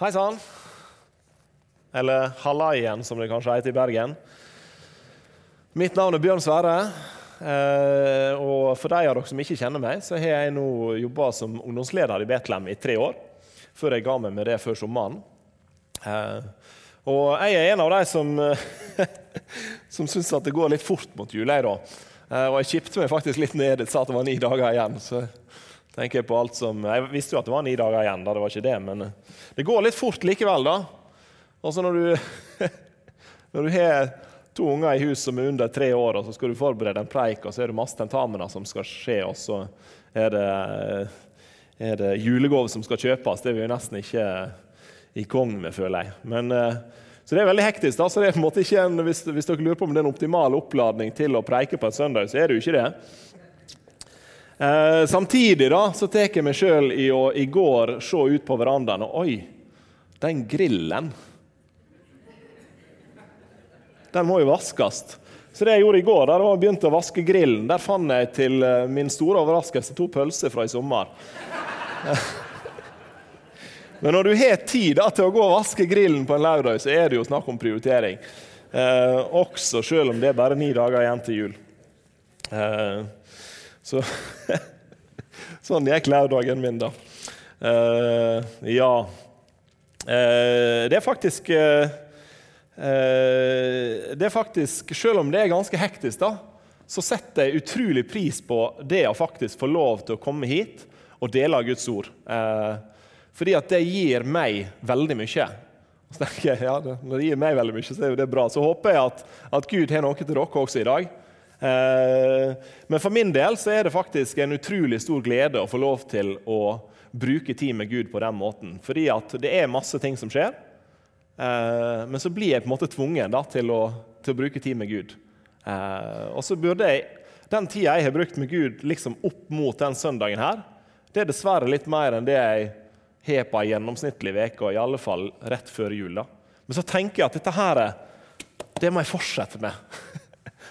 Hei sann. Eller hallaien, som det kanskje heter i Bergen. Mitt navn er Bjørn Sverre. Eh, og for de av dere som ikke kjenner meg, så har jeg nå jobba som ungdomsleder i Betlehem i tre år. Før jeg ga meg med det før sommeren. Eh, og jeg er en av de som, som syns at det går litt fort mot jul. Jeg, da. Eh, og jeg kipte meg faktisk litt ned. Jeg sa at det var ni dager igjen. så tenker Jeg på alt som... Jeg visste jo at det var ni dager igjen, da det var ikke det, men det går litt fort likevel. da. Og så når du, når du har to unger i hus som er under tre år, og så skal du forberede en preik, og så er det masse tentamener som skal skje, og så er det, er det julegave som skal kjøpes. Det er vi jo nesten ikke i kong med, føler jeg. Men, så det er veldig hektisk. da, så det er på en måte ikke en, hvis, hvis dere lurer på om det er en optimal oppladning til å preike på en søndag, så er det jo ikke det. Eh, samtidig da, så tar jeg meg sjøl i å i går se ut på verandaen og Oi, den grillen Den må jo vaskes. Så det jeg gjorde i går, da, var begynte å vaske grillen. Der fant jeg til eh, min store overraskelse to pølser fra i sommer. Men når du har tid da, til å gå og vaske grillen på en lørdag, så er det jo snakk om prioritering. Eh, også selv om det er bare ni dager igjen til jul. Eh, så Sånn gikk lørdagen min, da. Uh, ja uh, Det er faktisk uh, Det er faktisk Selv om det er ganske hektisk, da, så setter jeg utrolig pris på det å faktisk få lov til å komme hit og dele av Guds ord. fordi at det gir meg veldig mye. Så jeg, ja, Når det gir meg veldig mye, så er det bra. Så håper jeg at, at Gud har noe til dere også i dag. Eh, men for min del så er det faktisk en utrolig stor glede å få lov til å bruke tid med Gud på den måten. Fordi at det er masse ting som skjer. Eh, men så blir jeg på en måte tvunget da, til, å, til, å, bruke tid med Gud. Eh, og så burde jeg, Den tida jeg har brukt med Gud liksom opp mot den søndagen her, det er dessverre litt mer enn det jeg har på ei gjennomsnittlig uke, i alle fall rett før jul. da. Men så tenker jeg at dette her, det må jeg fortsette med.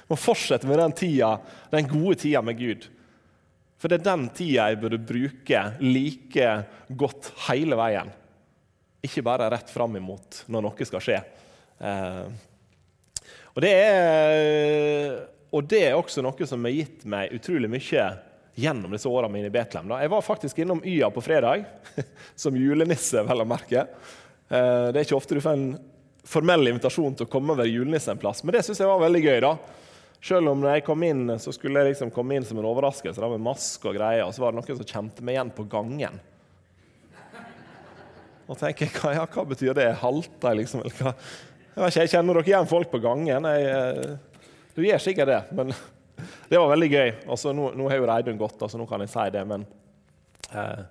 Må fortsette med den tida, den gode tida med Gud. For det er den tida jeg burde bruke like godt hele veien. Ikke bare rett fram imot når noe skal skje. Eh, og, det er, og det er også noe som har gitt meg utrolig mye gjennom disse årene mine i Betlehem. Jeg var faktisk innom Y-a på fredag, som julenisse, vel å merke. Eh, det er ikke ofte du får en formell invitasjon til å komme og være julenisse en plass, men det syns jeg var veldig gøy. da. Selv om jeg kom inn, så skulle jeg liksom komme inn som en overraskelse med maske og greier, og så var det noen som kjente meg igjen på gangen. Og tenker hva, ja, hva betyr det? Halter jeg, liksom? Eller hva? Jeg vet ikke, jeg kjenner dere igjen folk på gangen? Jeg, eh, du gjør sikkert det, men det var veldig gøy. Altså, nå, nå har jo Reidun gått, altså, nå kan jeg si det, men eh,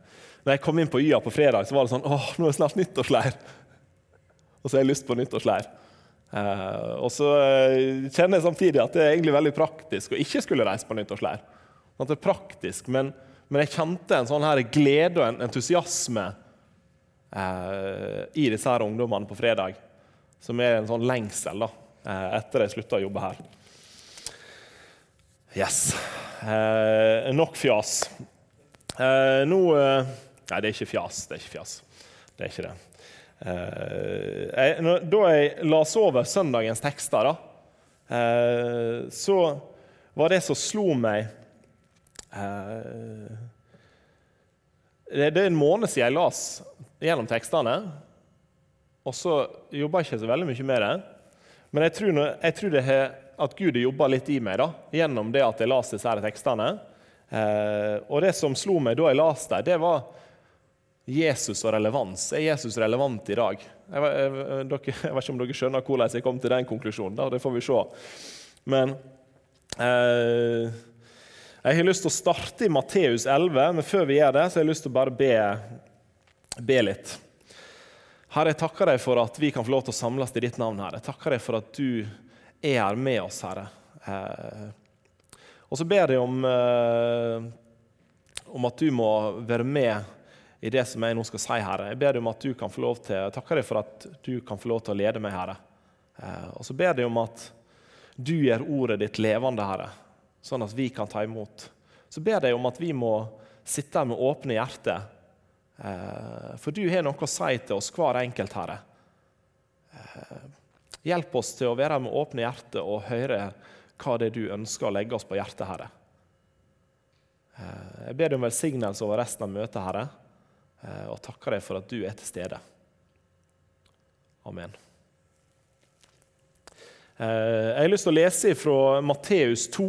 når jeg kom inn på Y-a på fredag, så var det sånn åh, nå er det snart nyttårsleir. Og så har jeg lyst på nyttårsleir. Uh, og så uh, kjenner jeg samtidig at det er egentlig veldig praktisk å ikke skulle reise på nyttårsleir. At det er praktisk, men, men, jeg kjente en sånn her glede og en entusiasme uh, i disse her ungdommene på fredag, som er en sånn lengsel da, etter jeg slutta å jobbe her. Yes. nok fjas. nå Nei, det er ikke fjas. Det er ikke fjas. Det er ikke det. Eh, jeg, da jeg las over søndagens tekster, da, eh, så var det som slo meg eh, det, det er en måned siden jeg las gjennom tekstene. Og så jobba jeg ikke så veldig mye med det. Men jeg tror, jeg tror det har, at Gud har jobba litt i meg da, gjennom det at jeg las disse her tekstene. Eh, og det som slo meg da jeg las dem, det var Jesus og relevans. Er Jesus relevant i dag? Jeg, vet ikke om dere skjønner hvordan jeg kom til den konklusjonen. Da. Det får vi se. Men eh, jeg har lyst til å starte i Matteus 11, men før vi gjør det, så har jeg lyst til å bare be, be litt. Herre, jeg takker deg for at vi kan få lov til å samles i ditt navn. Herre. Jeg takker deg for at du er her med oss, Herre. Eh, og så ber jeg om, eh, om at du må være med i det som jeg nå skal si, Herre. Jeg ber deg om at du kan få lov til, jeg takker deg for at du kan få lov til å lede meg, Herre. Eh, og så ber jeg om at du gjør ordet ditt levende, Herre, sånn at vi kan ta imot. Så ber jeg om at vi må sitte her med åpne hjerter, eh, For du har noe å si til oss, hver enkelt, Herre. Hjelp oss til å være med åpne hjerte og høre hva det er du ønsker å legge oss på hjertet, Herre. Jeg ber deg om velsignelse over resten av møtet, Herre, og takker deg for at du er til stede. Amen. Jeg har lyst til å lese fra Matteus 2,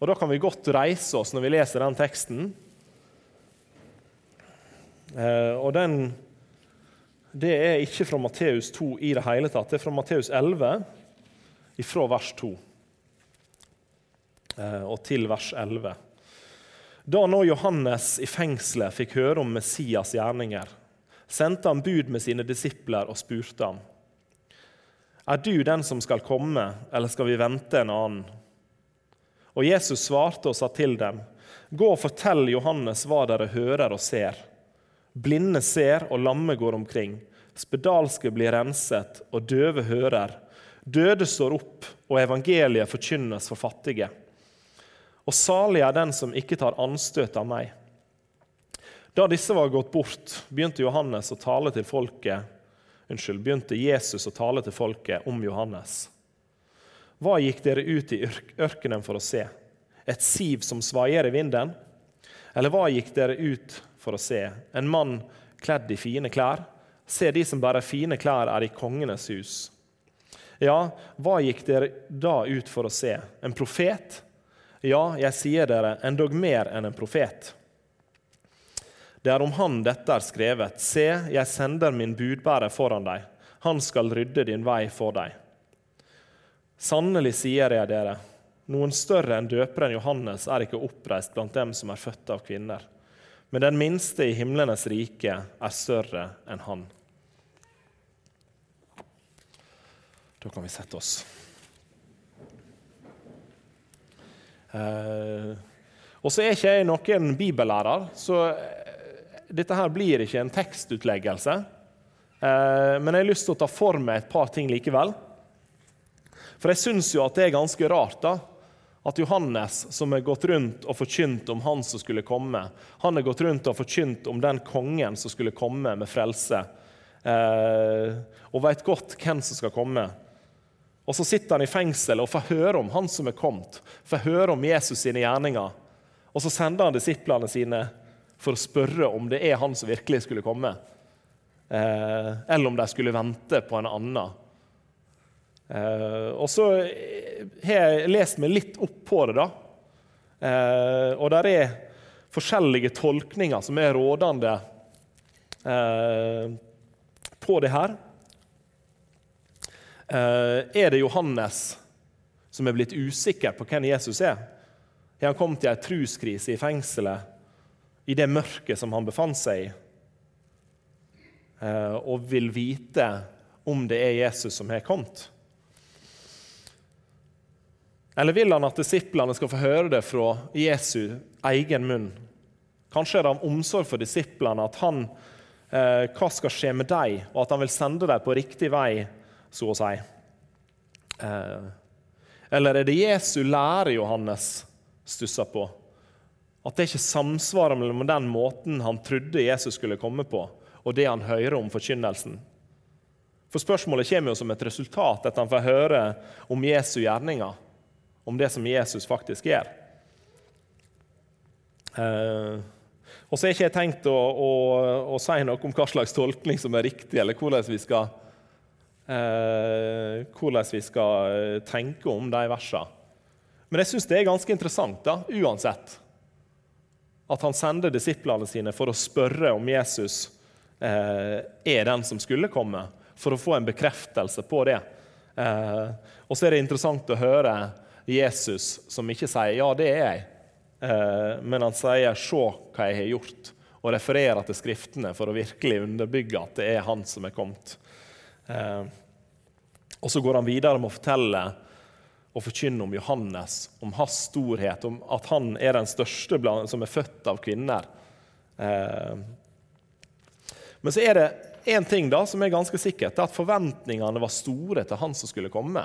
og da kan vi godt reise oss når vi leser den teksten. Og den det er ikke fra Matteus 2 i det hele tatt. Det er fra Matteus 11, fra vers 2 eh, og til vers 11. Da nå Johannes i fengselet fikk høre om Messias' gjerninger, sendte han bud med sine disipler og spurte ham. Er du den som skal komme, eller skal vi vente en annen? Og Jesus svarte og sa til dem, Gå og fortell Johannes hva dere hører og ser. Blinde ser, og lamme går omkring. Spedalske blir renset, og døve hører. Døde står opp, og evangeliet forkynnes for fattige. Og salig er den som ikke tar anstøt av meg. Da disse var gått bort, begynte å folket Unnskyld, begynte Jesus å tale til folket om Johannes. Hva gikk dere ut i ørkenen for å se? Et siv som svaier i vinden? Eller hva gikk dere ut for å se en mann kledd i fine klær. Se, de som bærer fine klær, er i kongenes hus. Ja, hva gikk dere da ut for å se? En profet? Ja, jeg sier dere, endog mer enn en profet. Det er om han dette er skrevet. Se, jeg sender min budbærer foran deg. Han skal rydde din vei for deg. Sannelig sier jeg dere, noen større enn døperen Johannes er ikke oppreist blant dem som er født av kvinner men den minste i himlenes rike er større enn han. Da kan vi sette oss. Eh, og så er ikke jeg noen bibellærer, så eh, dette her blir ikke en tekstutleggelse. Eh, men jeg har lyst til å ta for meg et par ting likevel. For jeg syns jo at det er ganske rart da, at Johannes, som har gått rundt og forkynt om han som skulle komme, han har gått rundt og forkynt om den kongen som skulle komme med frelse, eh, og vet godt hvem som skal komme. Og Så sitter han i fengsel og får høre om han som er kommet, får høre om Jesus sine gjerninger. Og så sender han disiplene sine for å spørre om det er han som virkelig skulle komme, eh, eller om de skulle vente på en annen. Eh, og så har jeg lest meg litt opp på det, da. Eh, og der er forskjellige tolkninger som er rådende eh, på det her. Er det Johannes som er blitt usikker på hvem Jesus er? Har han kommet i ei truskrise i fengselet, i det mørket som han befant seg i? og vil vite om det er Jesus som har kommet? Eller vil han at disiplene skal få høre det fra Jesu egen munn? Kanskje er det av omsorg for disiplene at han eh, hva skal skje med dem, og at han vil sende dem på riktig vei, så å si. Eh, eller er det Jesu lære Johannes stusser på? At det ikke samsvarer mellom den måten han trodde Jesus skulle komme på, og det han hører om forkynnelsen. For Spørsmålet kommer jo som et resultat etter han får høre om Jesu gjerninger om det som Jesus faktisk gjør. Eh, og så er ikke jeg tenkt å, å, å, si noe om hva slags tolkning som er riktig, eller hvordan vi skal, eh, hvordan vi skal eh, tenke om de versene. Men jeg syns det er ganske interessant, da, uansett, at han sender disiplene sine for å spørre om Jesus eh, er den som skulle komme, for å få en bekreftelse på det. Eh, og så er det interessant å høre Jesus som ikke sier 'ja, det er jeg', eh, men han sier 'se hva jeg har gjort', og refererer til Skriftene for å virkelig underbygge at det er han som er kommet. Eh, og så går han videre med å fortelle og forkynne om Johannes, om hans storhet, om at han er den største som er født av kvinner. Eh, men så er det én ting da som er ganske sikkert, det er at forventningene var store til han som skulle komme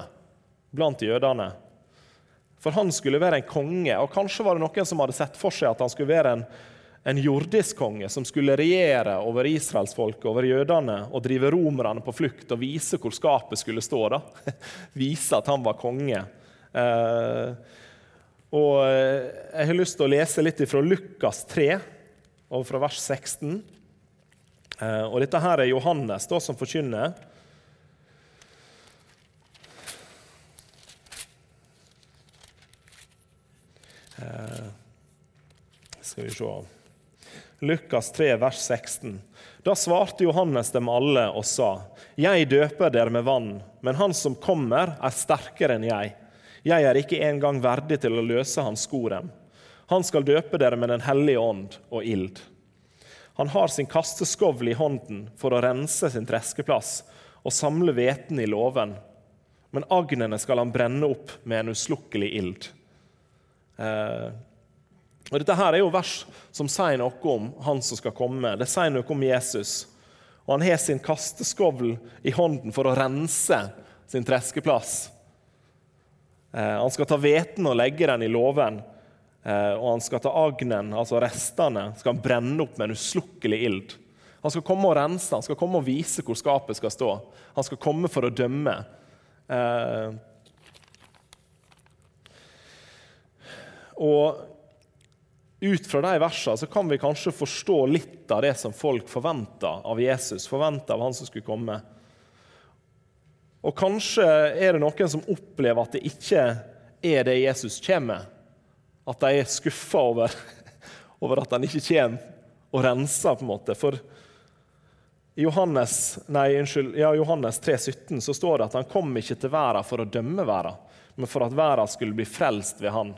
blant jødene. For han skulle være en konge, og kanskje var det noen som hadde sett for seg at han skulle være en, en jordisk konge som skulle regjere over israelsfolket, over jødene, og drive romerne på flukt og vise hvor skapet skulle stå. da. Vise at han var konge. Eh, og eh, Jeg har lyst til å lese litt fra Lukas 3, og fra vers 16. Eh, og Dette her er Johannes da, som forkynner. Eh, skal vi se Lukas 3, vers 16. Da svarte Johannes dem alle og sa:" Jeg døper dere med vann, men han som kommer, er sterkere enn jeg. Jeg er ikke engang verdig til å løse hans skorem. Han skal døpe dere med Den hellige ånd og ild. Han har sin kasteskovl i hånden for å rense sin treskeplass og samle hveten i låven. Men agnene skal han brenne opp med en uslukkelig ild. Eh, og Dette her er jo vers som sier noe om han som skal komme. Det sier noe om Jesus. Og Han har sin kasteskovl i hånden for å rense sin treskeplass. Eh, han skal ta hveten og legge den i låven. Eh, og han skal ta agnen, altså restene, skal han brenne opp med en uslukkelig ild. Han skal komme og rense, han skal komme og vise hvor skapet skal stå. Han skal komme for å dømme. Eh, og ut fra de versene så kan vi kanskje forstå litt av det som folk forventa av Jesus, forventa av han som skulle komme. Og kanskje er det noen som opplever at det ikke er det Jesus kommer med. At de er skuffa over, over, at han ikke kommer og renser, på en måte. For i Johannes, nei, unnskyld, ja, Johannes 3, 17 så står det at han kom ikke til verden for å dømme verden, men for at verden skulle bli frelst ved han.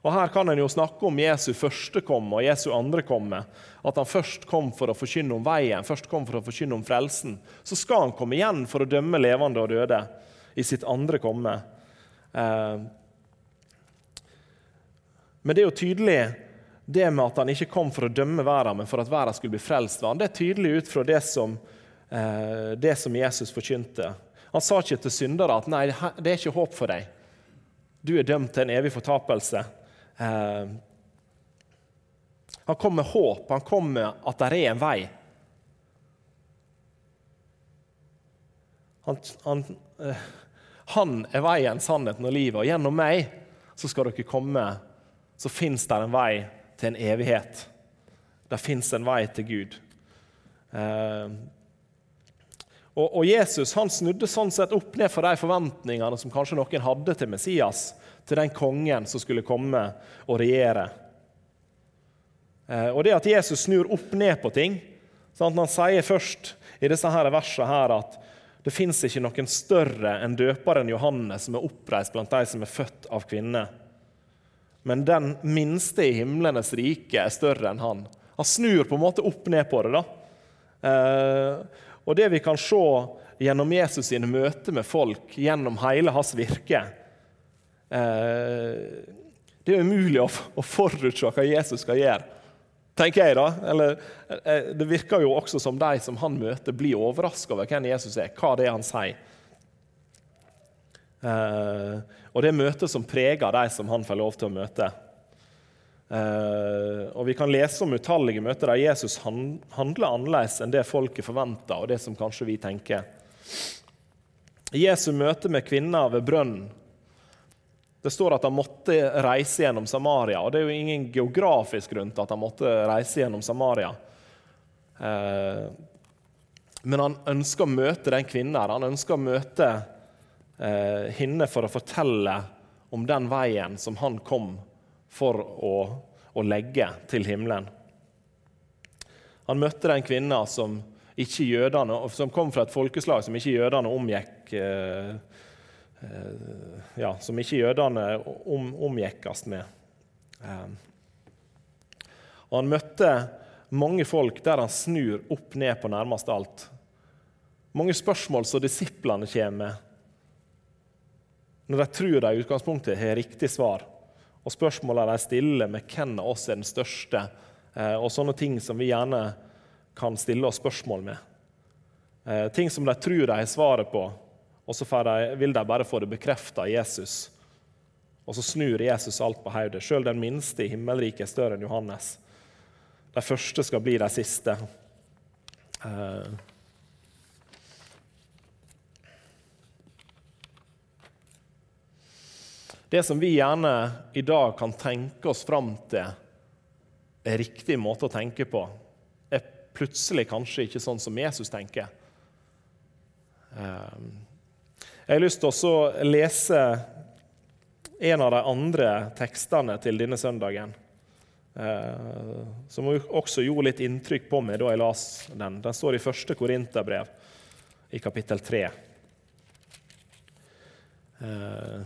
Og Her kan en jo snakke om Jesu første komme og Jesu andre komme. At han først kom for å forkynne om veien, først kom for å forkynne om frelsen. Så skal han komme igjen for å dømme levende og døde i sitt andre komme. Eh, men det er jo tydelig det med at han ikke kom for å dømme verden, men for at verden skulle bli frelst. Det er tydelig ut fra det som, eh, det som Jesus forkynte. Han sa ikke til syndere at nei, det er ikke håp for deg. Du er dømt til en evig fortapelse. Eh, han kom med håp, han kom med at det er en vei. Han, han, eh, han, er veien, sannheten og livet, og gjennom meg så skal dere komme. Så fins det en vei til en evighet. Det fins en vei til Gud. Eh, og, og, Jesus han snudde sånn sett opp ned for de forventningene som kanskje noen hadde til Messias til den kongen som skulle komme og regjere. Eh, og det at Jesus snur opp ned på ting sånn Han sier først i disse her versene her at det fins ikke noen større enn døperen Johannes som er oppreist blant de som er født av kvinner. Men den minste i himlenes rike er større enn han. Han snur på en måte opp ned på det. da. Eh, og det vi kan se gjennom Jesus sine møter med folk, gjennom hele hans virke, det er umulig å forutse hva Jesus skal gjøre, tenker jeg. da. Eller, eh, det virker jo også som de som han møter, blir overraska over hvem Jesus er, hva det er han sier. Eh, og det er møter som preger de som han får lov til å møte. og Vi kan lese om utallige møter der Jesus handler annerledes enn det folket forventer, og det som kanskje vi tenker. I Jesu møte med kvinner ved brønnen det står at han måtte reise gjennom Samaria. og Det er jo ingen geografisk grunn til at han måtte reise gjennom Samaria. Eh, men han ønsker å møte den kvinnen. Han ønsker å møte eh, henne for å fortelle om den veien som han kom for å, å legge til himmelen. Han møtte den kvinna som, som kom fra et folkeslag som ikke jødene omgikk. Eh, ja, som ikke jødene om, omgjekkes med. Eh, og Han møtte mange folk der han snur opp ned på nærmest alt. Mange spørsmål som disiplene kommer med når de tror de i utgangspunktet har riktig svar. Og spørsmålene de stiller med hvem av oss er den største, eh, og sånne ting som vi gjerne kan stille oss spørsmål med. Ting som de tror de har svaret på, og så vil de bare få det bekrefta av Jesus. Og så snur Jesus alt på hodet. Sjøl den minste i himmelriket er større enn Johannes. de første skal bli de siste. Uh, det som vi gjerne i dag kan tenke oss fram til er riktig måte å tenke på, er plutselig kanskje ikke sånn som Jesus tenker. Eh, jeg har lyst til å lese en av de andre tekstene til denne søndagen. Eh, som også gjorde litt inntrykk på meg da jeg las den. Den står i første Korinterbrev, i kapittel 3. Eh,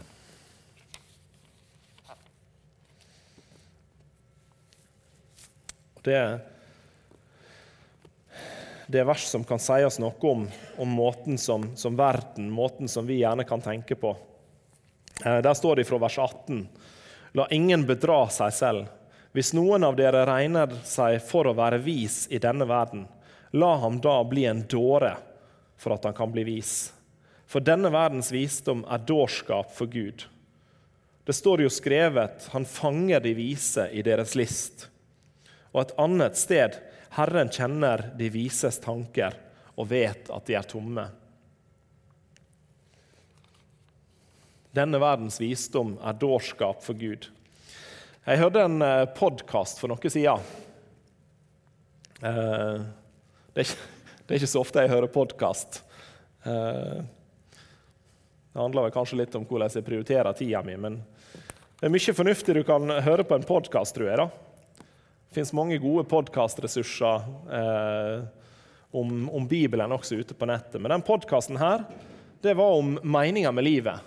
det, det er vers som kan si oss noe om, om måten som, som, verden, måten som vi gjerne kan tenke på. Eh, der står det fra vers 18.: La ingen bedra seg selv. Hvis noen av dere regner seg for å være vis i denne verden, la ham da bli en dåre for at han kan bli vis. For denne verdens visdom er dårskap for Gud. Det står jo skrevet 'Han fanger de vise i deres list'. Og et annet sted 'Herren kjenner de vises tanker og vet at de er tomme'. Denne verdens visdom er dårskap for Gud. Jeg hørte en eh, podkast for noen siden. Eh, det er, ikke, det er ikke så ofte jeg hører podkast. Eh, det handler vel kanskje litt om hvordan jeg prioriterer tida mi, men det er mye fornuftig du kan høre på en podkast, tror jeg. da. Det fins mange gode podkastressurser eh, om, om, Bibelen også ute på nettet. Men den podkasten her, det var om meninga med livet.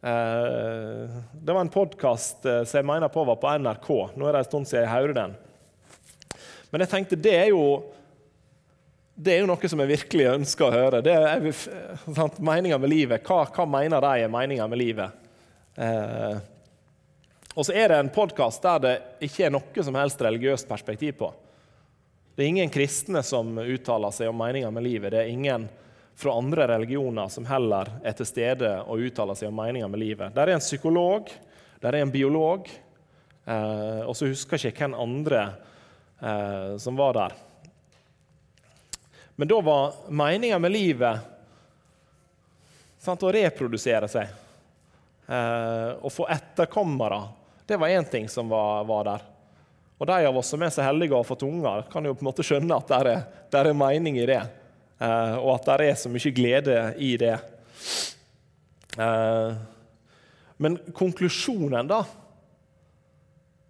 Eh, det var en podkast eh, som jeg mener på var på NRK. Nå er det en stund siden jeg hørte den. Men jeg tenkte det er jo det er jo noe som jeg virkelig ønsker å høre. Det er sant, Meninga med livet. Hva, hva, mener de er meninga med livet? Eh, og så er det en podkast der det ikke er noe som helst religiøst perspektiv på. Det er ingen kristne som uttaler seg om meninga med livet. Det er ingen fra andre religioner som heller er til stede og uttaler seg om meninga med livet. Der er en psykolog, der er en biolog, eh, og så husker jeg ikke hvem andre eh, som var der. Men da var meninga med livet sant, å reprodusere seg. Eh, å få etterkommere. Det var én ting som var, var, der. Og de av oss som er så heldige å ha fått unger, kan jo på en måte skjønne at det er, det er mening i det. Eh, og at det er så mye glede i det. Eh, men konklusjonen, da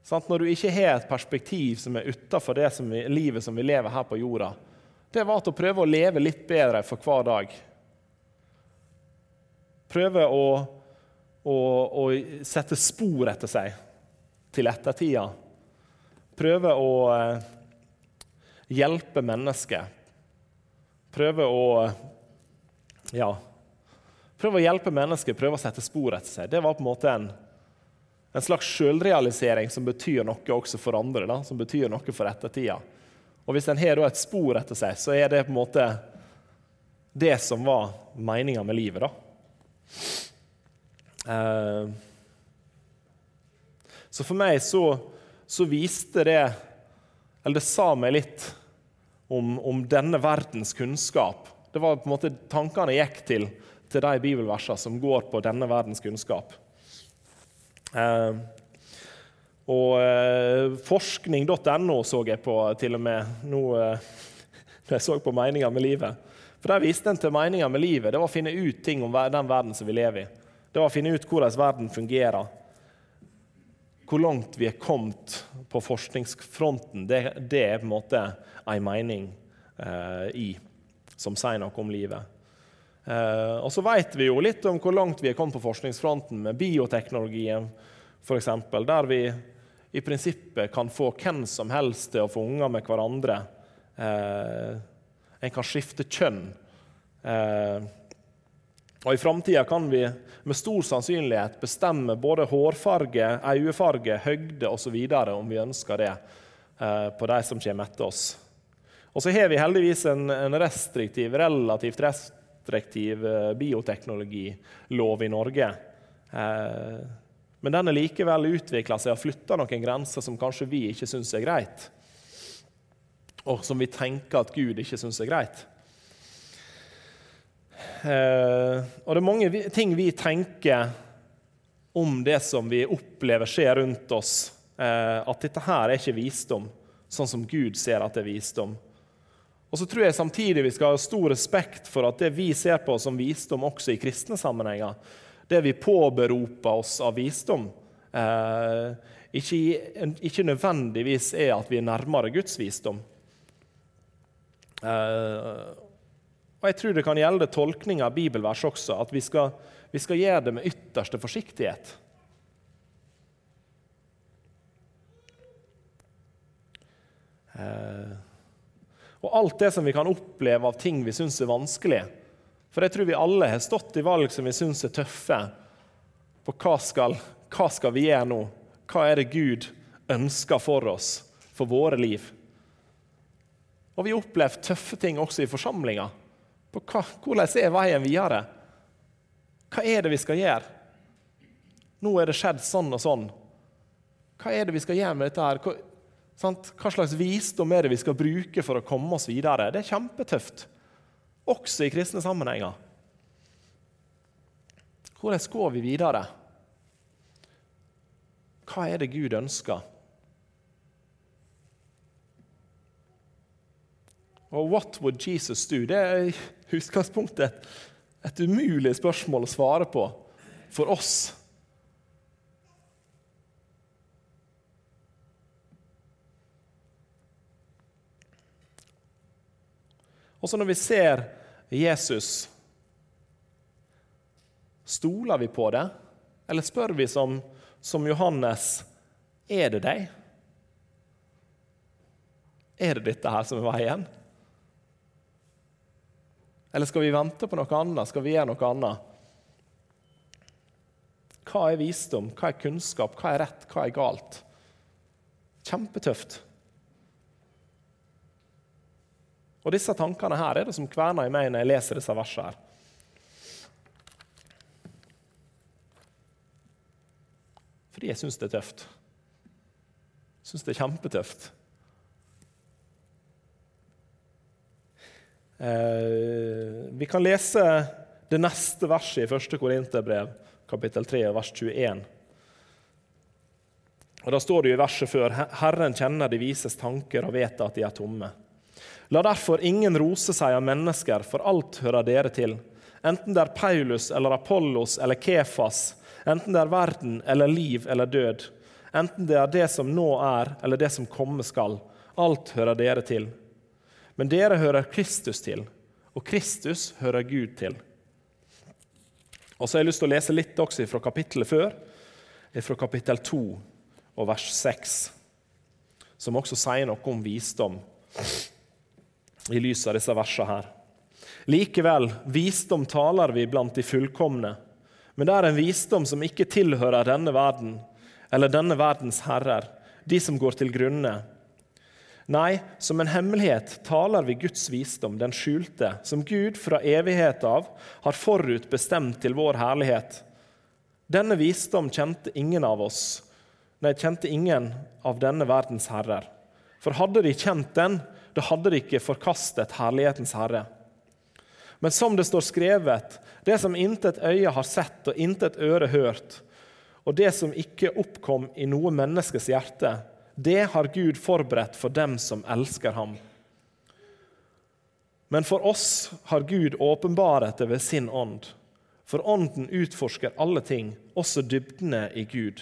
sant? Når du ikke har et perspektiv som er utafor det livet som vi lever her på jorda, det var at å prøve å leve litt bedre for hver dag. Prøve å, å, å sette spor etter seg til ettertida. Prøve å eh, hjelpe mennesker prøve å ja, prøve å hjelpe mennesker, prøve å sette spor etter seg. Det var på en måte en, en slags selvrealisering som betyr noe også for andre. Da, som betyr noe for ettertida. Og Hvis en har et spor etter seg, så er det på en måte det som var meninga med livet. da. Eh, så for meg så, så viste det Eller det sa meg litt om, om, denne verdens kunnskap. Det var på en måte Tankene jeg gikk til, til de bibelversene som går på denne verdens kunnskap. Eh, og eh, forskning.no så jeg på til og med nå eh, når jeg så på meninga med livet. For Der viste en til meninga med livet. Det var å finne ut ting om den verden som vi lever i. Det var å finne ut hvordan verden fungerer. Hvor langt vi er kommet på forskningsfronten, det, det er på en måte en mening eh, i, som sier noe om livet. Eh, og så vet vi jo litt om hvor langt vi er kommet på forskningsfronten med bioteknologien, f.eks., der vi i prinsippet kan få hvem som helst til å få unger med hverandre. Eh, en kan skifte kjønn. Eh, og I framtida kan vi med stor sannsynlighet bestemme både hårfarge, øyefarge, høgde osv. om vi ønsker det, eh, på de som kommer etter oss. Og så har vi heldigvis en, en restriktiv, relativt restriktiv eh, bioteknologilov i Norge. Eh, men den er likevel utvikla seg og flytta noen grenser som kanskje vi ikke syns er greit. og som vi tenker at Gud ikke syns er greit. Eh, og det er mange ting vi tenker om det som vi opplever skjer rundt oss, eh, at dette her er ikke visdom, sånn som Gud ser at det er visdom. Og så tror jeg samtidig vi skal ha stor respekt for at det vi ser på som visdom også i kristne sammenhenger, det vi påberoper oss av visdom, eh, ikke, ikke, nødvendigvis er at vi er nærmere Guds visdom. Eh, og Jeg tror det kan gjelde tolkning av bibelvers også, at vi skal, vi skal gjøre det med ytterste forsiktighet. Eh, og alt det som vi kan oppleve av ting vi syns er vanskelig. For jeg tror vi alle har stått i valg som vi syns er tøffe. På hva skal, hva skal vi gjøre nå? Hva er det Gud ønsker for oss, for våre liv? Og vi har opplevd tøffe ting også i forsamlinga. Hvordan er veien videre? Hva er det vi skal gjøre? Nå er det skjedd sånn og sånn. Hva er det vi skal gjøre med dette? her? Hva slags visdom er det vi skal bruke for å komme oss videre? Det er kjempetøft, også i kristne sammenhenger. Hvordan går vi videre? Hva er det Gud ønsker? Og 'What would Jesus do?' Det er utgangspunktet et, et umulig spørsmål å svare på for oss Og så når vi ser Jesus, stoler vi på det? Eller spør vi som, som Johannes er det deg? Er det dette her som er veien? Eller skal vi vente på noe annet? Skal vi gjøre noe annet? Hva er visdom? Hva er kunnskap? Hva er rett? Hva er galt? Kjempetøft. Og disse tankene her er det som kverner i meg når jeg leser disse versene. her. Fordi jeg syns det er tøft. Syns det er kjempetøft. Vi kan lese det neste verset i 1. Korinterbrev, kapittel 3, vers 21. Og Da står det jo i verset før Herren kjenner de vises tanker og vet at de er tomme. La derfor ingen rose seg av mennesker, for alt hører dere til. Enten det er Paulus eller Apollos eller Kefas, enten det er verden eller liv eller død, enten det er det som nå er eller det som komme skal. Alt hører dere til. Men dere hører Kristus til, og Kristus hører Gud til. Og så har jeg lyst til å lese litt også fra kapittelet før, fra kapittel 2 og vers 6, som også sier noe om visdom i lys av disse versene her. Likevel, visdom taler vi blant de fullkomne, men det er en visdom som ikke tilhører denne verden, eller denne verdens herrer, de som går til grunne. Nei, som en hemmelighet taler vi Guds visdom, den skjulte, som Gud fra evighet av har forut bestemt til vår herlighet. Denne visdom kjente ingen av oss, nei, kjente ingen av denne verdens herrer. For hadde de kjent den, da hadde de ikke forkastet herlighetens herre. Men som det står skrevet, det som intet øye har sett og intet øre hørt, og det som ikke oppkom i noe menneskes hjerte, det har Gud forberedt for dem som elsker ham. Men for oss har Gud åpenbaret det ved sin ånd. For ånden utforsker alle ting, også dybdene i Gud.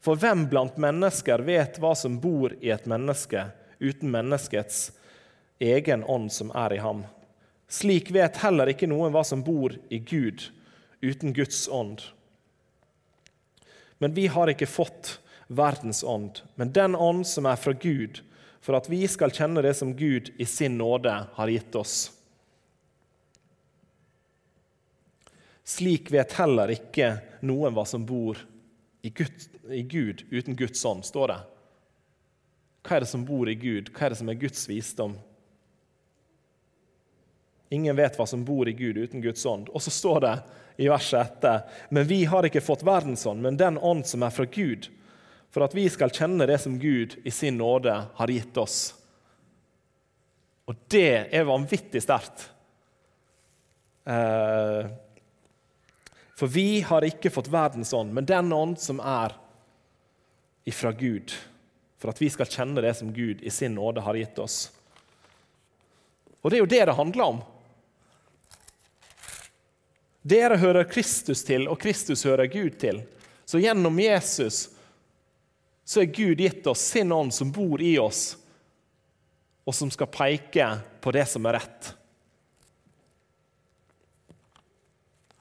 For hvem blant mennesker vet hva som bor i et menneske, uten menneskets egen ånd som er i ham. Slik vet heller ikke noen hva som bor i Gud, uten Guds ånd. Men vi har ikke fått verdens ånd, men den ånd som er fra Gud, for at vi skal kjenne det som Gud i sin nåde har gitt oss. Slik vet heller ikke noen hva som bor i Gud, i Gud uten Guds ånd, står det. Hva er det som bor i Gud? Hva er det som er Guds visdom? Ingen vet hva som bor i Gud uten Guds ånd. Og så står det i verset etter Men vi har ikke fått verdens ånd, men den ånd som er fra Gud, for at vi skal kjenne det som Gud i sin nåde har gitt oss. Og det er vanvittig sterkt. Eh, for vi har ikke fått verdens ånd, men den ånd som er ifra Gud, for at vi skal kjenne det som Gud i sin nåde har gitt oss. Og det er jo det det handler om. Dere hører Kristus til, og Kristus hører Gud til. Så gjennom Jesus så er Gud gitt oss sin ånd som bor i oss, og som skal peke på det som er rett.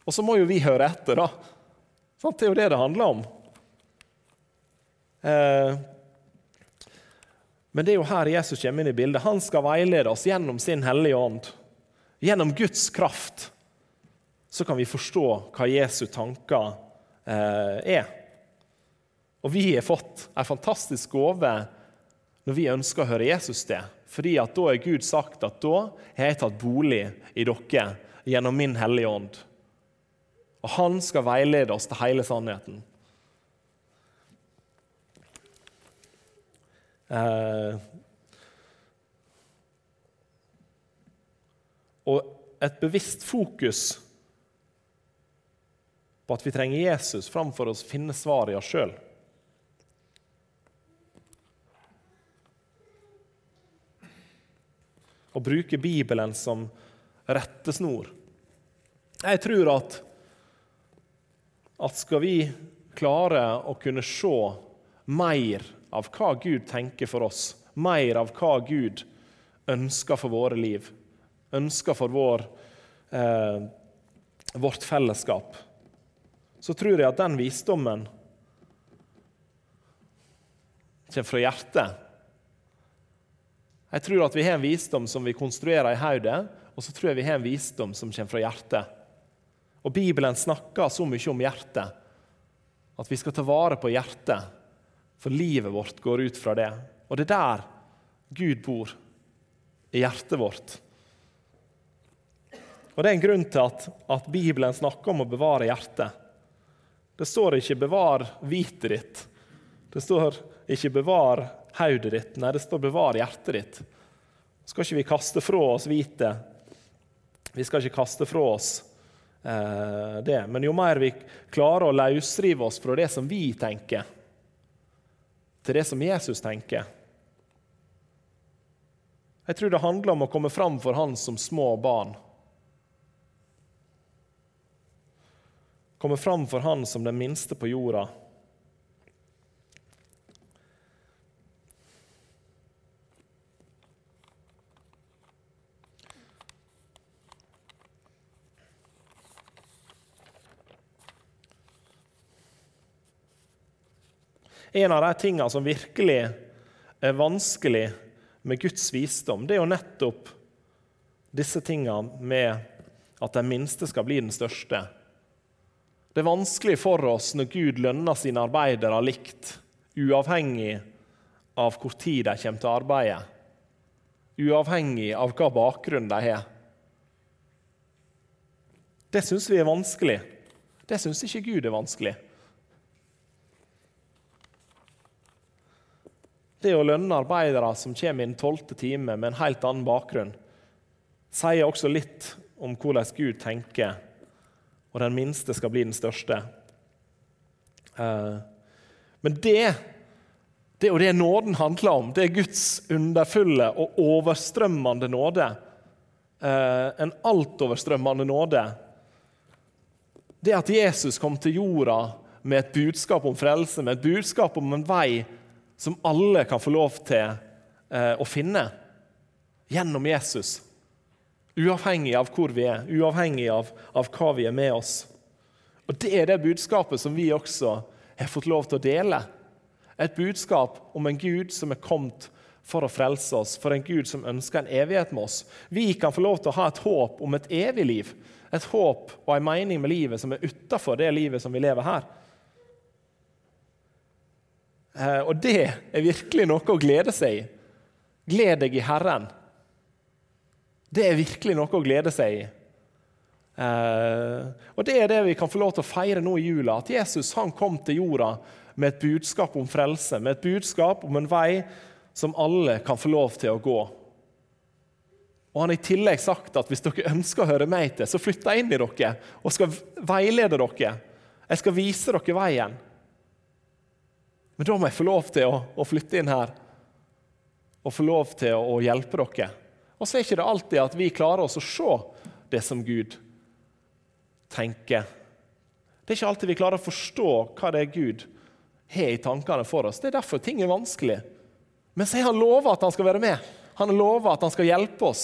Og så må jo vi høre etter, da. Det er jo det det handler om. Eh, men det er jo her Jesus kommer inn i bildet. Han skal veilede oss gjennom sin hellige ånd. Gjennom Guds kraft så kan vi forstå hva Jesu tanker eh, er. Og vi har fått en fantastisk gave når vi ønsker å høre Jesus det. Fordi at da har Gud sagt at da har jeg tatt bolig i dere gjennom min Hellige Ånd. Og han skal veilede oss til hele sannheten. Eh, og et bevisst fokus på at vi trenger Jesus framfor å finne svaret i oss sjøl. Og bruke Bibelen som rettesnor. Jeg tror at, at skal vi klare å kunne se mer av hva Gud tenker for oss, mer av hva Gud ønsker for våre liv, ønsker for vår, eh, vårt fellesskap, så tror jeg at den visdommen kommer fra hjertet jeg tror at vi har en visdom som vi konstruerer i hodet, og så tror jeg vi har en visdom som kommer fra hjertet. Og Bibelen snakker så mye om hjertet, at vi skal ta vare på hjertet, for livet vårt går ut fra det. Og det er der Gud bor, i hjertet vårt. Og Det er en grunn til at, at Bibelen snakker om å bevare hjertet. Det står ikke 'bevar hvitet ditt'. Det står ikke 'bevar hodet ditt. Nei, det står 'bevar hjertet ditt'. Skal ikke vi kaste fra oss hvitet? Vi skal ikke kaste fra oss eh, det. Men jo mer vi klarer å løsrive oss fra det som vi tenker, til det som Jesus tenker Jeg tror det handler om å komme fram for Han som små barn. Komme fram for Han som den minste på jorda. En av de tingene som virkelig er vanskelig med Guds visdom, det er jo nettopp disse tingene med at den minste skal bli den største. Det er vanskelig for oss når Gud lønner sine arbeidere likt, uavhengig av hvor tid de kommer til å arbeide, uavhengig av hva bakgrunn de har. Det syns vi er vanskelig. Det syns ikke Gud er vanskelig. Det å lønne arbeidere som kommer i den tolvte time med en helt annen bakgrunn, sier også litt om hvordan Gud tenker, og den minste skal bli den største. Eh, men det, det er jo det nåden handler om. Det er Guds underfulle og overstrømmende nåde. Eh, en altoverstrømmende nåde. Det at Jesus kom til jorda med et budskap om frelse, med et budskap om en vei som alle kan få lov til eh, å finne gjennom Jesus. Uavhengig av hvor vi er, uavhengig av, av, hva vi er med oss. Og Det er det budskapet som vi også har fått lov til å dele. Et budskap om en Gud som er kommet for å frelse oss, for en Gud som ønsker en evighet med oss. Vi kan få lov til å ha et håp om et evig liv, et håp og en mening med livet som er utafor det livet som vi lever her. Eh, og det er virkelig noe å glede seg i. Gled deg i Herren. Det er virkelig noe å glede seg i. Eh, og Det er det vi kan få lov til å feire nå i jula. At Jesus han kom til jorda med et budskap om frelse, med et budskap om en vei som alle kan få lov til å gå. Og han har i tillegg sagt at hvis dere ønsker å høre meg til, så flytter jeg inn i dere og skal veilede dere. Jeg skal vise dere veien. Men da må jeg få lov til å, å flytte inn her og få lov til å, å hjelpe dere. Og så er ikke det alltid at vi klarer oss å se det som Gud tenker. Det er ikke alltid vi klarer å forstå hva det er Gud har i tankene for oss. Det er derfor ting er vanskelig. Men så har han lova at han skal være med. Han har lova at han skal hjelpe oss.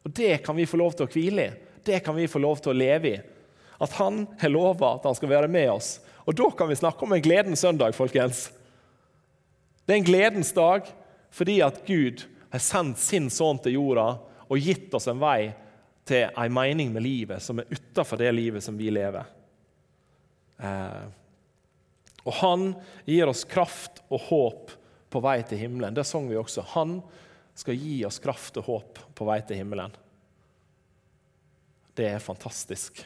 Og Det kan vi få lov til å hvile i. Det kan vi få lov til å leve i. At han har lova at han skal være med oss. Og Da kan vi snakke om en gledens søndag, folkens. Det er en gledens dag fordi at Gud har sendt sin sønn til jorda og gitt oss en vei til en mening med livet som er utafor det livet som vi lever. Eh, og han gir oss kraft og håp på vei til himmelen. Det sang vi også. Han skal gi oss kraft og håp på vei til himmelen. Det er fantastisk.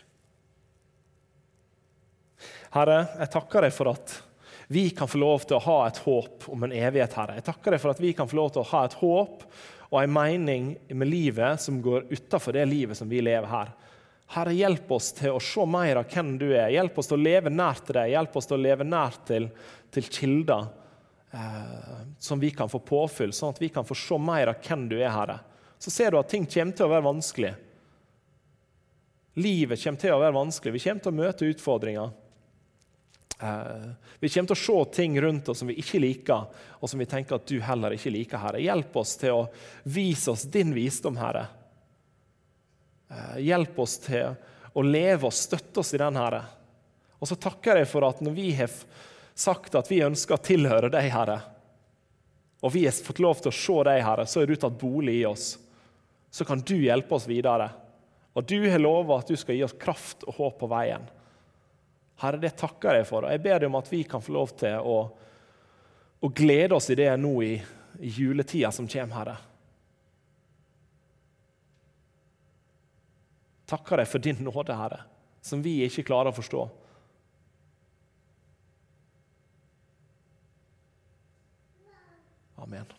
Herre, jeg takker deg for at vi kan få lov til å ha et håp om en evighet, Herre. Jeg takker deg for at vi kan få lov til å ha et håp og en mening med livet som går utafor det livet som vi lever her. Herre, hjelp oss til å se mer av hvem du er. Hjelp oss til å leve nært til deg. Hjelp oss til å leve nært til, til kilder eh, som vi kan få påfyll, sånn at vi kan få se mer av hvem du er, Herre. Så ser du at ting kommer til å være vanskelig. Livet kommer til å være vanskelig. Vi kommer til å møte utfordringer. Eh, vi kommer til å se ting rundt oss som vi ikke liker, og som vi tenker at du heller ikke liker, Herre. Hjelp oss til å vise oss din visdom, Herre. Eh, hjelp oss til å leve og støtte oss i den, Herre. Og så takker jeg for at når vi har sagt at vi ønsker å tilhøre deg, Herre, og vi har fått lov til å se deg, Herre, så er du tatt bolig i oss. Så kan du hjelpe oss videre. Og du har lova at du skal gi oss kraft og håp på veien. Herre, det takker jeg for. Og jeg ber deg om at vi kan få lov til å, å glede oss i det nå i, i juletida som kommer, Herre. Takker deg for din nåde, Herre, som vi ikke klarer å forstå. Amen.